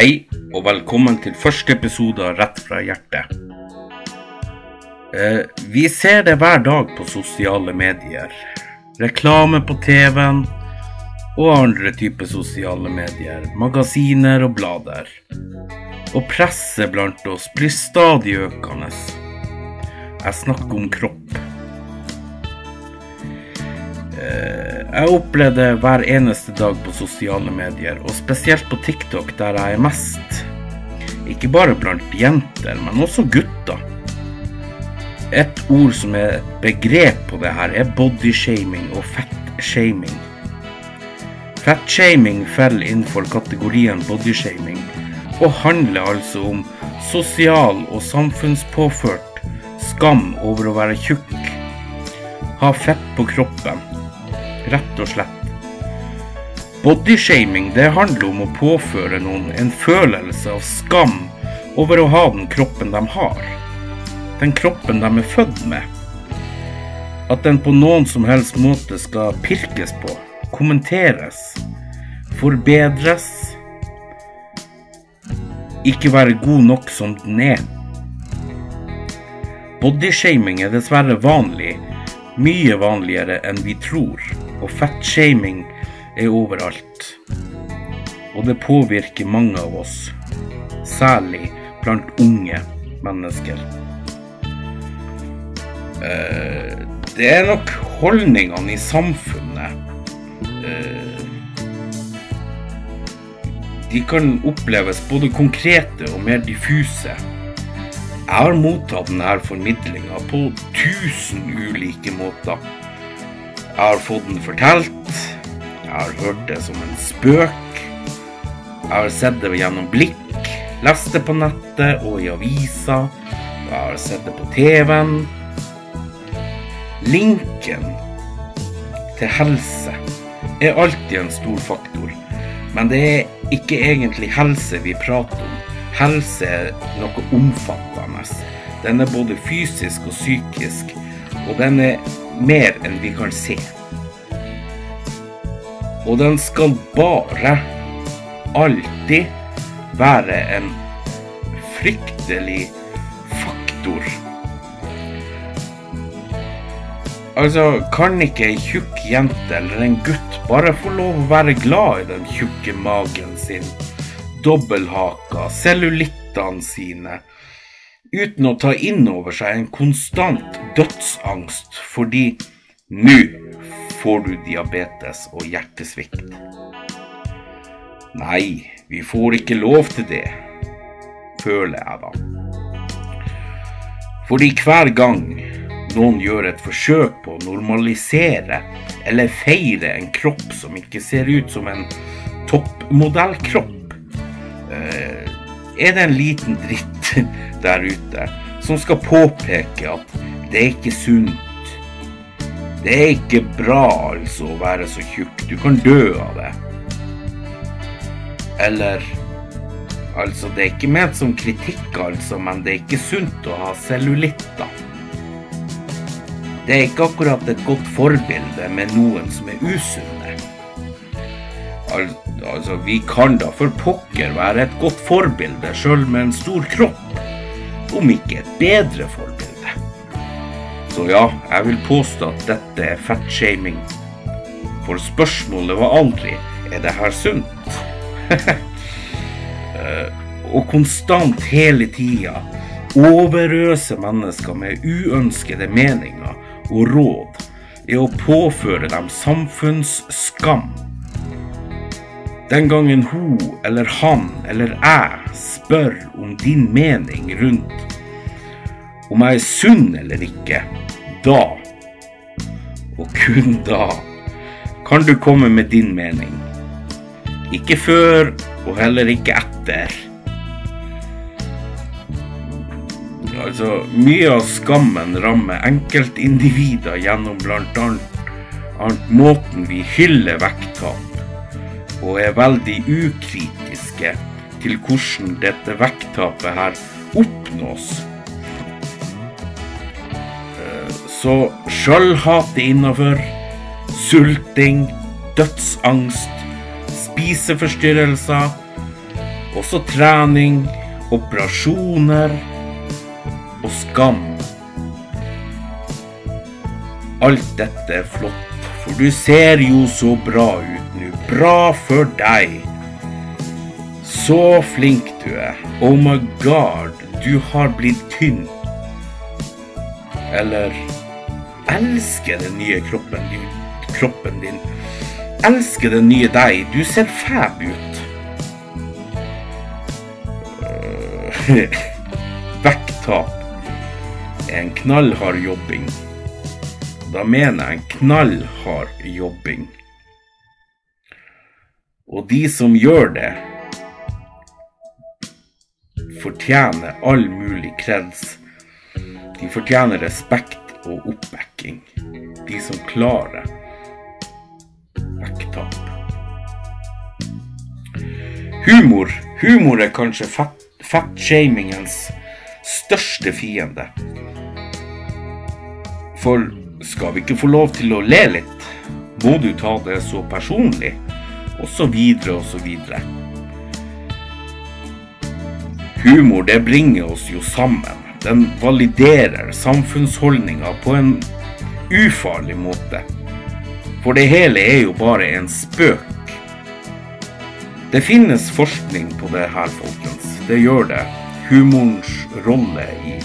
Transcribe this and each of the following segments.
Hei, og velkommen til første episode av Rett fra hjertet. Eh, vi ser det hver dag på sosiale medier. Reklame på TV-en og andre typer sosiale medier. Magasiner og blader. Og presset blant oss blir stadig økende. Jeg snakker om kropp. Eh, Jeg opplever det hver eneste dag på sosiale medier, og spesielt på TikTok, der jeg er mest. Ikke bare blant jenter, men også gutter. Et ord som er begrep på det her, er bodyshaming og fettshaming. Fettshaming faller innenfor kategorien bodyshaming, og handler altså om sosial og samfunnspåført skam over å være tjukk. Ha fett på kroppen rett og slett. Bodyshaming det handler om å påføre noen en følelse av skam over å ha den kroppen de har. Den kroppen de er født med. At den på noen som helst måte skal pirkes på, kommenteres, forbedres. Ikke være god nok som den er. Bodyshaming er dessverre vanlig, mye vanligere enn vi tror og fettshaming er overalt. Og det påvirker mange av oss, særlig blant unge mennesker. Eh, det er nok holdningene i samfunnet eh, De kan oppleves både konkrete og mer diffuse. Jeg har mottatt denne formidlinga på tusen ulike måter. Jeg har fått den fortalt. Jeg har hørt det som en spøk. Jeg har sett det gjennom blikk, lest det på nettet og i aviser. Jeg har sett det på TV-en. Linken til helse er alltid en stor faktor. Men det er ikke egentlig helse vi prater om. Helse er noe omfattende. Den er både fysisk og psykisk, og den er mer enn vi kan se. Og den skal bare alltid være en fryktelig faktor. Altså, kan ikke ei tjukk jente eller en gutt bare få lov å være glad i den tjukke magen sin, dobbelthaka, cellulittene sine, uten å ta inn over seg en konstant dødsangst fordi nå får du diabetes og hjertesvikt. Nei, vi får ikke lov til det, føler jeg da. Fordi hver gang noen gjør et forsøk på å normalisere eller feire en kropp som ikke ser ut som en toppmodellkropp, eh, er det en liten dritt der ute som skal påpeke at det er ikke sunt. Det er ikke bra altså å være så tjukk. Du kan dø av det. Eller Altså, det er ikke ment som kritikk, altså, men det er ikke sunt å ha cellulitter. Det er ikke akkurat et godt forbilde med noen som er usunne. Al altså, vi kan da for pokker være et godt forbilde sjøl med en stor kropp, om ikke et bedre forbilde. Så ja, jeg vil påstå at dette er fettshaming. For spørsmålet var aldri er det her sunt. og konstant hele tida overøse mennesker med uønskede meninger og råd er å påføre dem samfunnsskam. Den gangen hun eller han eller jeg spør om din mening rundt om jeg er sunn eller ikke, da, og kun da, kan du komme med din mening. Ikke før, og heller ikke etter. Altså, mye av skammen rammer enkeltindivider gjennom bl.a. måten vi hyller vekttap, og er veldig ukritiske til hvordan dette vekttapet her oppnås. Eh, Så sjølhat er innafor, sulting, dødsangst, spiseforstyrrelser, Også trening, operasjoner og skam. Alt dette er flott, for du ser jo så bra ut nå. Bra for deg. Så flink du er. Oh my god, du har blitt tynn. Eller elsker den nye kroppen din. Kroppen din. Elsker den nye deg. Du ser fæb ut. Vekttap en knallhard jobbing. Da mener jeg en knallhard jobbing. Og de som gjør det, fortjener all mulig kreds. De fortjener respekt og oppbacking. De som klarer vekttap. Humor. Humor er kanskje fett- fettshamingens største fiende. For skal vi ikke få lov til å le litt, må du ta det så personlig, og så videre og så videre. Humor, det bringer oss jo sammen. Den validerer samfunnsholdninger på en ufarlig måte. For det hele er jo bare en spøk. Det finnes forskning på det her, folkens. Det gjør det. Humorens rolle i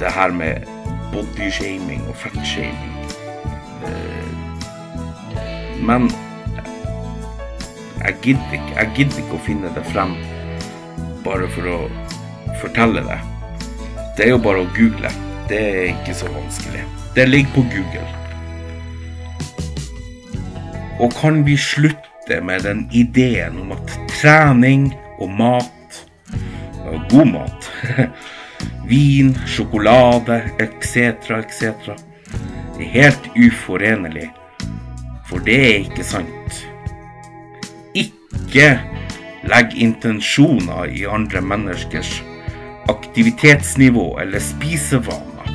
det her med bodyshaming og fettshaming. Eh, Men jeg gidder ikke, jeg gidder ikke å finne det frem bare for å fortelle det. Det er jo bare å google. Det er ikke så vanskelig. Det ligger på Google. Og kan vi slutte med den ideen om at trening og mat, god mat, vin, sjokolade etc., etc., er helt uforenlig? For det er ikke sant. Ikke legg intensjoner i andre menneskers aktivitetsnivå eller spisevaner.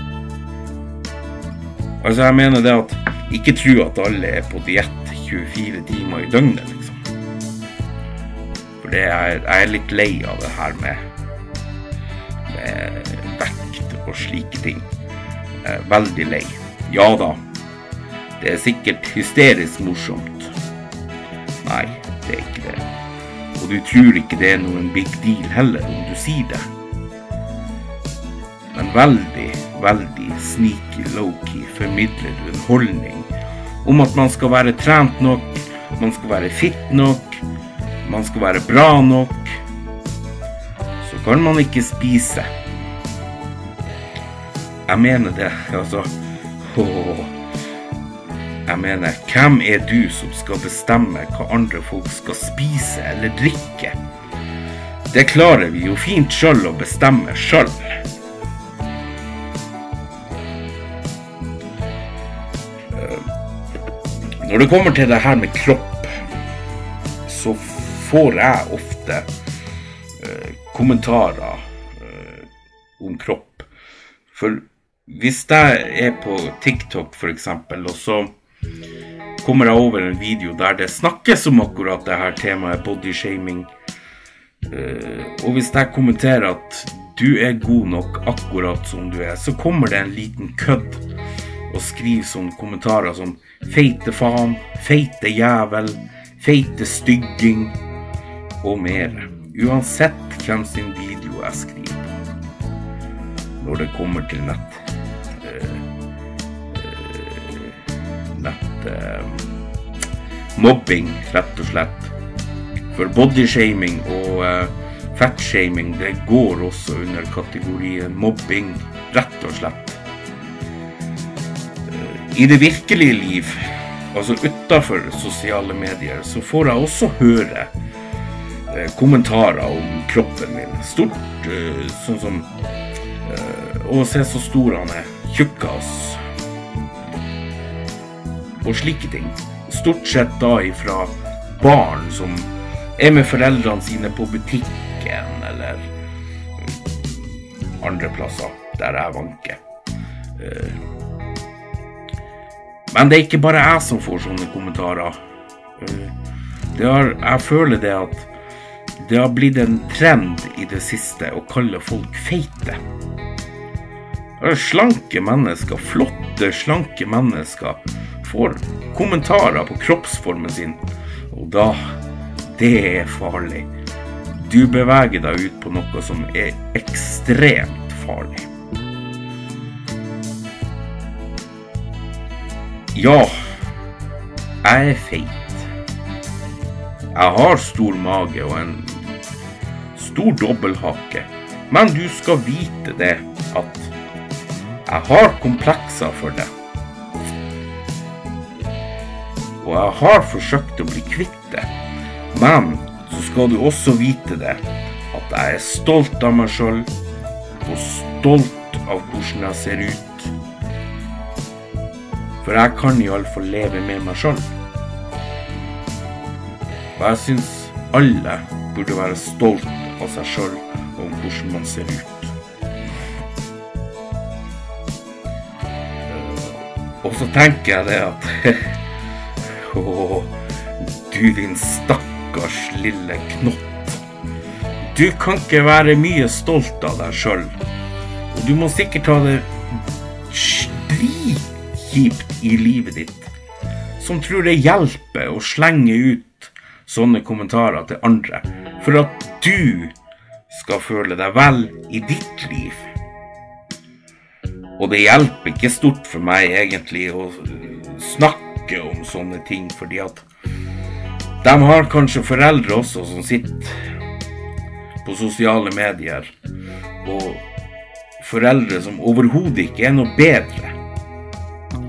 Altså, jeg mener det at ikke tro at alle er på diett 24 timer i døgnet, liksom. For er, jeg er litt lei av det her med, med slike ting. Er veldig lei. Ja da, det er sikkert hysterisk morsomt. Nei, det er ikke det. Og du tror ikke det er noen big deal heller om du sier det. Men veldig, veldig sneaky low-key formidler du en holdning om at man skal være trent nok, man skal være fit nok, man skal være bra nok. Så kan man ikke spise. Jeg mener det, altså. Åh. Jeg mener, hvem er du som skal bestemme hva andre folk skal spise eller drikke? Det klarer vi jo fint sjøl å bestemme sjøl. Når det kommer til det her med kropp, så får jeg ofte eh, kommentarer eh, om kropp. For hvis jeg er på TikTok eksempel, og så kommer jeg over en video der det snakkes om akkurat det her temaet bodyshaming, eh, og hvis jeg kommenterer at du er god nok akkurat som du er, så kommer det en liten kødd og skriver sånne kommentarer som feite faen, feite jævel, feite stygging og mer. Uansett hvem sin video jeg skriver på. Når det kommer til nett. Mobbing, rett og slett. For bodyshaming og uh, fettshaming det går også under kategorien mobbing, rett og slett. I det virkelige liv, altså utafor sosiale medier, så får jeg også høre eh, kommentarer om kroppen min. Stort, eh, sånn som eh, Å, se så stor han er. Tjukkas. Og slike ting. Stort sett da ifra barn som er med foreldrene sine på butikken eller andre plasser der jeg vanker. Eh, men det er ikke bare jeg som får sånne kommentarer. Eh, har, jeg føler det at Det har blitt en trend i det siste å kalle folk feite. Slanke mennesker, flotte, slanke mennesker, får kommentarer på kroppsformen sin. Og da Det er farlig. Du beveger deg ut på noe som er ekstremt farlig. Ja, jeg er feit. Jeg har stor mage og en stor dobbelthake. Men du skal vite det at jeg har komplekser for det. Og jeg har forsøkt å bli kvitt det. Men så skal du også vite det at jeg er stolt av meg sjøl og stolt av hvordan jeg ser ut. For jeg kan iallfall leve med meg sjøl. Og jeg syns alle burde være stolt av seg sjøl og om hvordan man ser ut. Og så tenker jeg det at Å, du din stakkars lille knott. Du kan ikke være mye stolt av deg sjøl. Og du må sikkert ha det dritkjipt i livet ditt, som tror det hjelper å slenge ut sånne kommentarer til andre for at du skal føle deg vel i ditt liv. Og det hjelper ikke stort for meg egentlig å snakke om sånne ting, fordi at de har kanskje foreldre også som sitter på sosiale medier, og foreldre som overhodet ikke er noe bedre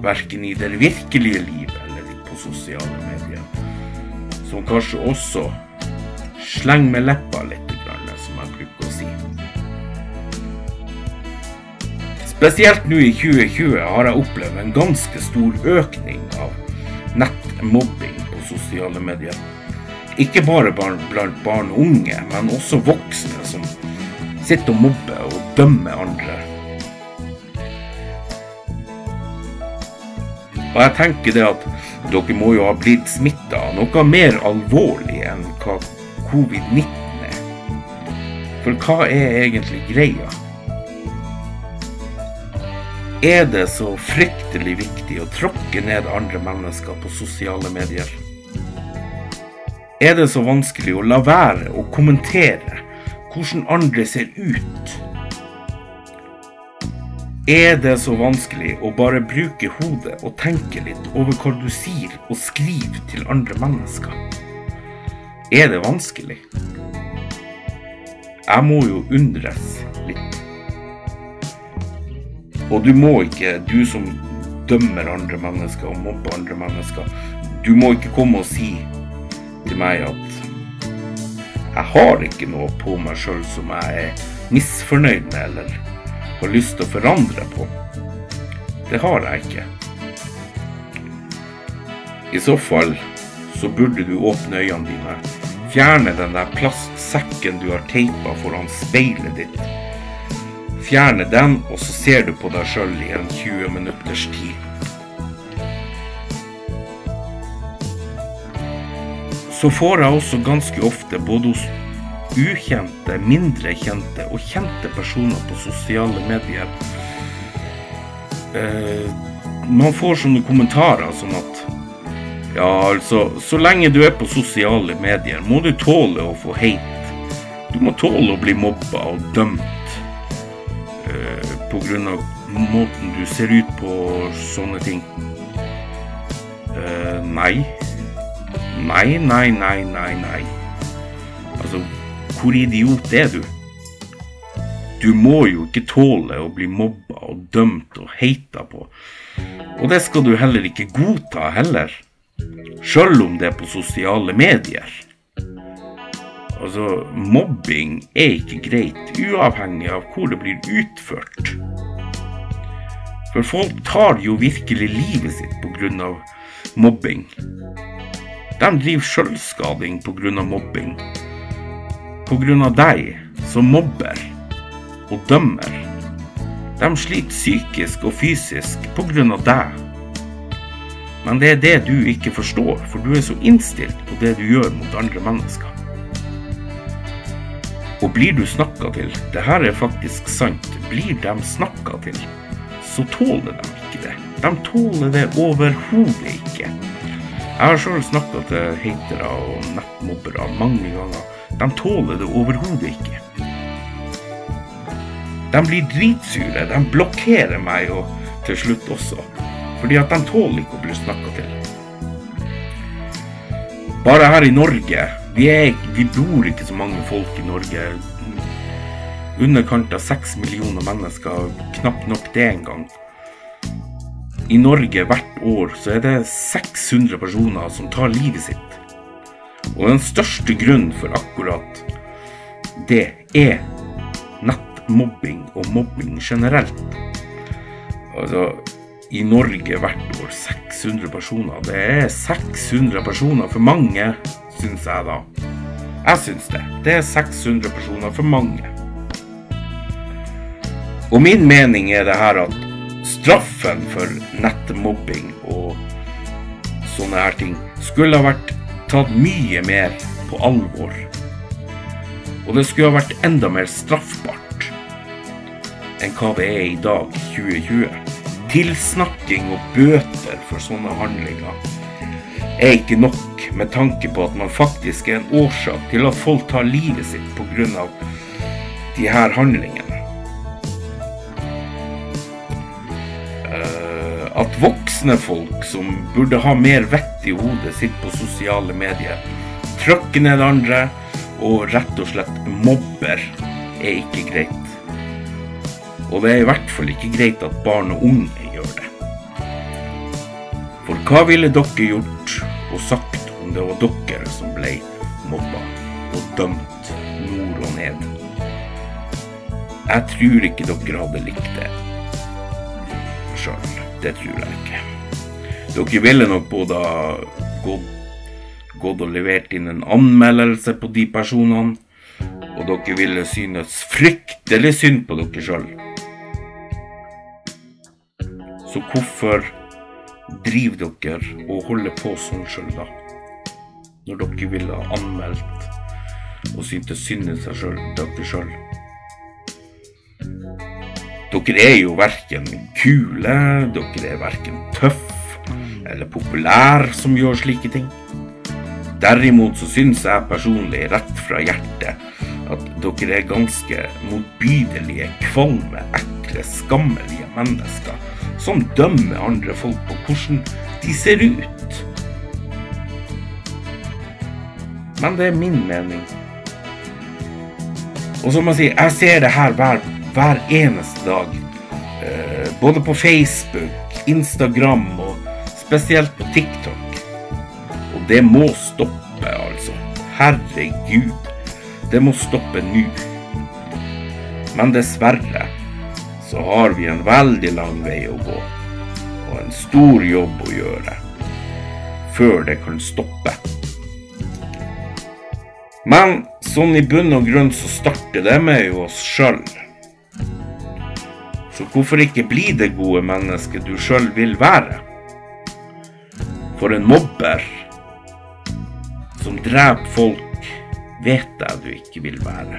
verken i det virkelige livet eller på sosiale medier. Som kanskje også slenger med leppa litt, som jeg bruker å si. Spesielt nå i 2020 har jeg opplevd en ganske stor økning av nettmobbing på sosiale medier. Ikke bare blant barn og unge, men også voksne som sitter og mobber og dømmer andre Og jeg tenker det at dere må jo ha blitt smitta av noe mer alvorlig enn hva covid-19 er. For hva er egentlig greia? Er det så fryktelig viktig å tråkke ned andre mennesker på sosiale medier? Er det så vanskelig å la være å kommentere hvordan andre ser ut? Er det så vanskelig å bare bruke hodet og tenke litt over hva du sier og skriver til andre mennesker? Er det vanskelig? Jeg må jo undres litt. Og du må ikke, du som dømmer andre mennesker og mobber andre mennesker, du må ikke komme og si til meg at jeg har ikke noe på meg sjøl som jeg er misfornøyd med, eller har lyst til å forandre på. Det har jeg ikke. I så fall så burde du åpne øynene dine, fjerne den der plastsekken du har teipa foran speilet ditt. Fjerne den, og så ser du på deg sjøl i en 20 minutters tid. Så får jeg også ganske ofte, både hos ukjente, mindre kjente og kjente personer på sosiale medier. Eh, man får sånne kommentarer som at ja, altså, så lenge du er på sosiale medier, må du tåle å få hate. Du må tåle å bli mobba og dømt pga. måten du ser ut på sånne ting. Uh, nei. Nei, nei, nei, nei, nei. Altså, hvor idiot er du? Du må jo ikke tåle å bli mobba og dømt og heita på. Og det skal du heller ikke godta heller. Sjøl om det er på sosiale medier. Altså, mobbing er ikke greit, uavhengig av hvor det blir utført. For folk tar jo virkelig livet sitt pga. mobbing. De driver sjølskading pga. mobbing pga. deg som mobber og dømmer. De sliter psykisk og fysisk pga. deg. Men det er det du ikke forstår, for du er så innstilt på det du gjør mot andre mennesker. Og blir du snakka til, det her er faktisk sant, blir de snakka til, så tåler de ikke det. De tåler det overhodet ikke. Jeg har sjøl snakka til hatere og nettmobbere mange ganger. De tåler det overhodet ikke. De blir dritsure. De blokkerer meg og til slutt også. Fordi at de tåler ikke å bli snakka til. Bare her i Norge vi, er, vi bor ikke så mange folk i Norge. Underkant av seks millioner mennesker. Knapt nok det engang. I Norge hvert år så er det 600 personer som tar livet sitt. Og den største grunnen for akkurat det er nettmobbing og mobbing generelt. Altså, i Norge hvert år 600 personer. Det er 600 personer for mange, syns jeg da. Jeg syns det. Det er 600 personer for mange. Og min mening er det her at straffen for nettmobbing og sånne her ting skulle ha vært tatt mye mer på alvor. Og det skulle ha vært enda mer straffbart enn hva det er i dag, 2020 tilsnakking og bøter for sånne handlinger er ikke nok med tanke på at man faktisk er en årsak til at folk tar livet sitt pga. de her handlingene. Uh, at voksne folk som burde ha mer vett i hodet, sitter på sosiale medier, trykker ned andre og rett og slett mobber, er ikke greit. Og det er i hvert fall ikke greit at barn og unge gjør det. For hva ville dere gjort og sagt om det var dere som ble mobba og dømt nord og ned? Jeg tror ikke dere hadde likt det sjøl. Det tror jeg ikke. Dere ville nok både gått, gått og levert inn en anmeldelse på de personene, og dere ville synes fryktelig synd på dere sjøl. Så hvorfor driver dere og holder på sånn sjøl, da? Når dere ville ha anmeldt og syntes synd i seg sjøl, dere sjøl. Dere er jo verken kule, dere er verken tøff eller populær som gjør slike ting. Derimot så syns jeg personlig, rett fra hjertet, at dere er ganske motbydelige, kvalme, ekle, skammelige mennesker som dømmer andre folk på hvordan de ser ut. Men det er min mening. Og som jeg sier, jeg ser det her hver, hver eneste dag. Eh, både på Facebook, Instagram og spesielt på TikTok. Og det må stoppe, altså. Herregud. Det må stoppe nå. Men dessverre så har vi en veldig lang vei å gå. Og en stor jobb å gjøre før det kan stoppe. Men sånn i bunn og grunn så starter det med jo oss sjøl. Så hvorfor ikke bli det gode mennesket du sjøl vil være? For en mobber som dreper folk, vet jeg du ikke vil være.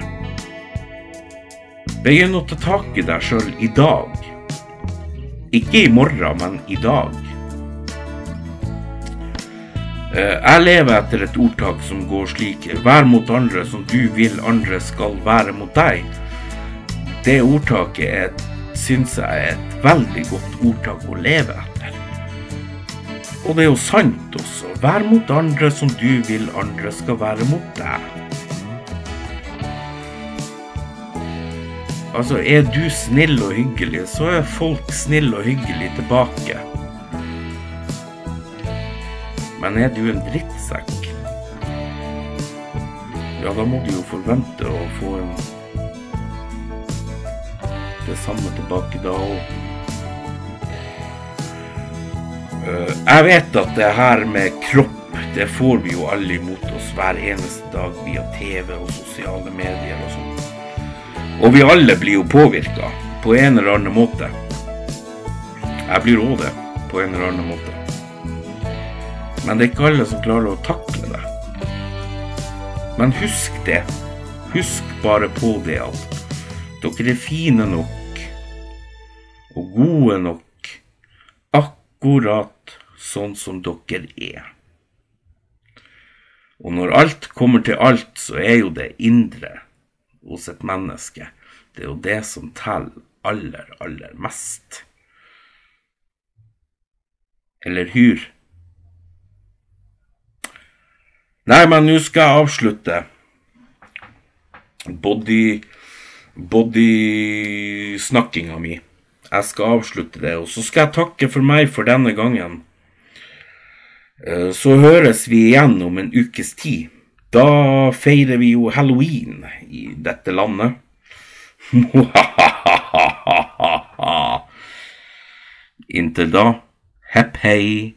Begynn å ta tak i deg sjøl i dag. Ikke i morgen, men i dag. Eh, jeg lever etter et ordtak som går slik Vær mot andre som du vil andre skal være mot deg. Det ordtaket syns jeg er et veldig godt ordtak å leve etter. Og det er jo sant også. Vær mot andre som du vil andre skal være mot deg. Altså, er du snill og hyggelig, så er folk snill og hyggelig tilbake. Men er du en drittsekk, ja, da må du jo forvente å få en det samme tilbake da òg. Eh, jeg vet at det her med kropp, det får vi jo alle imot oss hver eneste dag via TV og sosiale medier og sånn. Og vi alle blir jo påvirka på en eller annen måte. Jeg blir òg det på en eller annen måte. Men det er ikke alle som klarer å takle det. Men husk det. husk bare på det at dere er fine nok og gode nok akkurat sånn som dere er. Og når alt kommer til alt, så er jo det indre hos et menneske det er jo det som teller aller, aller mest. Eller hyr? Nei, men nå skal jeg avslutte body bodysnakkinga mi. Jeg skal avslutte det, og så skal jeg takke for meg for denne gangen. Eh, så høres vi igjen om en ukes tid. Da feirer vi jo halloween i dette landet. Inntil da, hepp hei.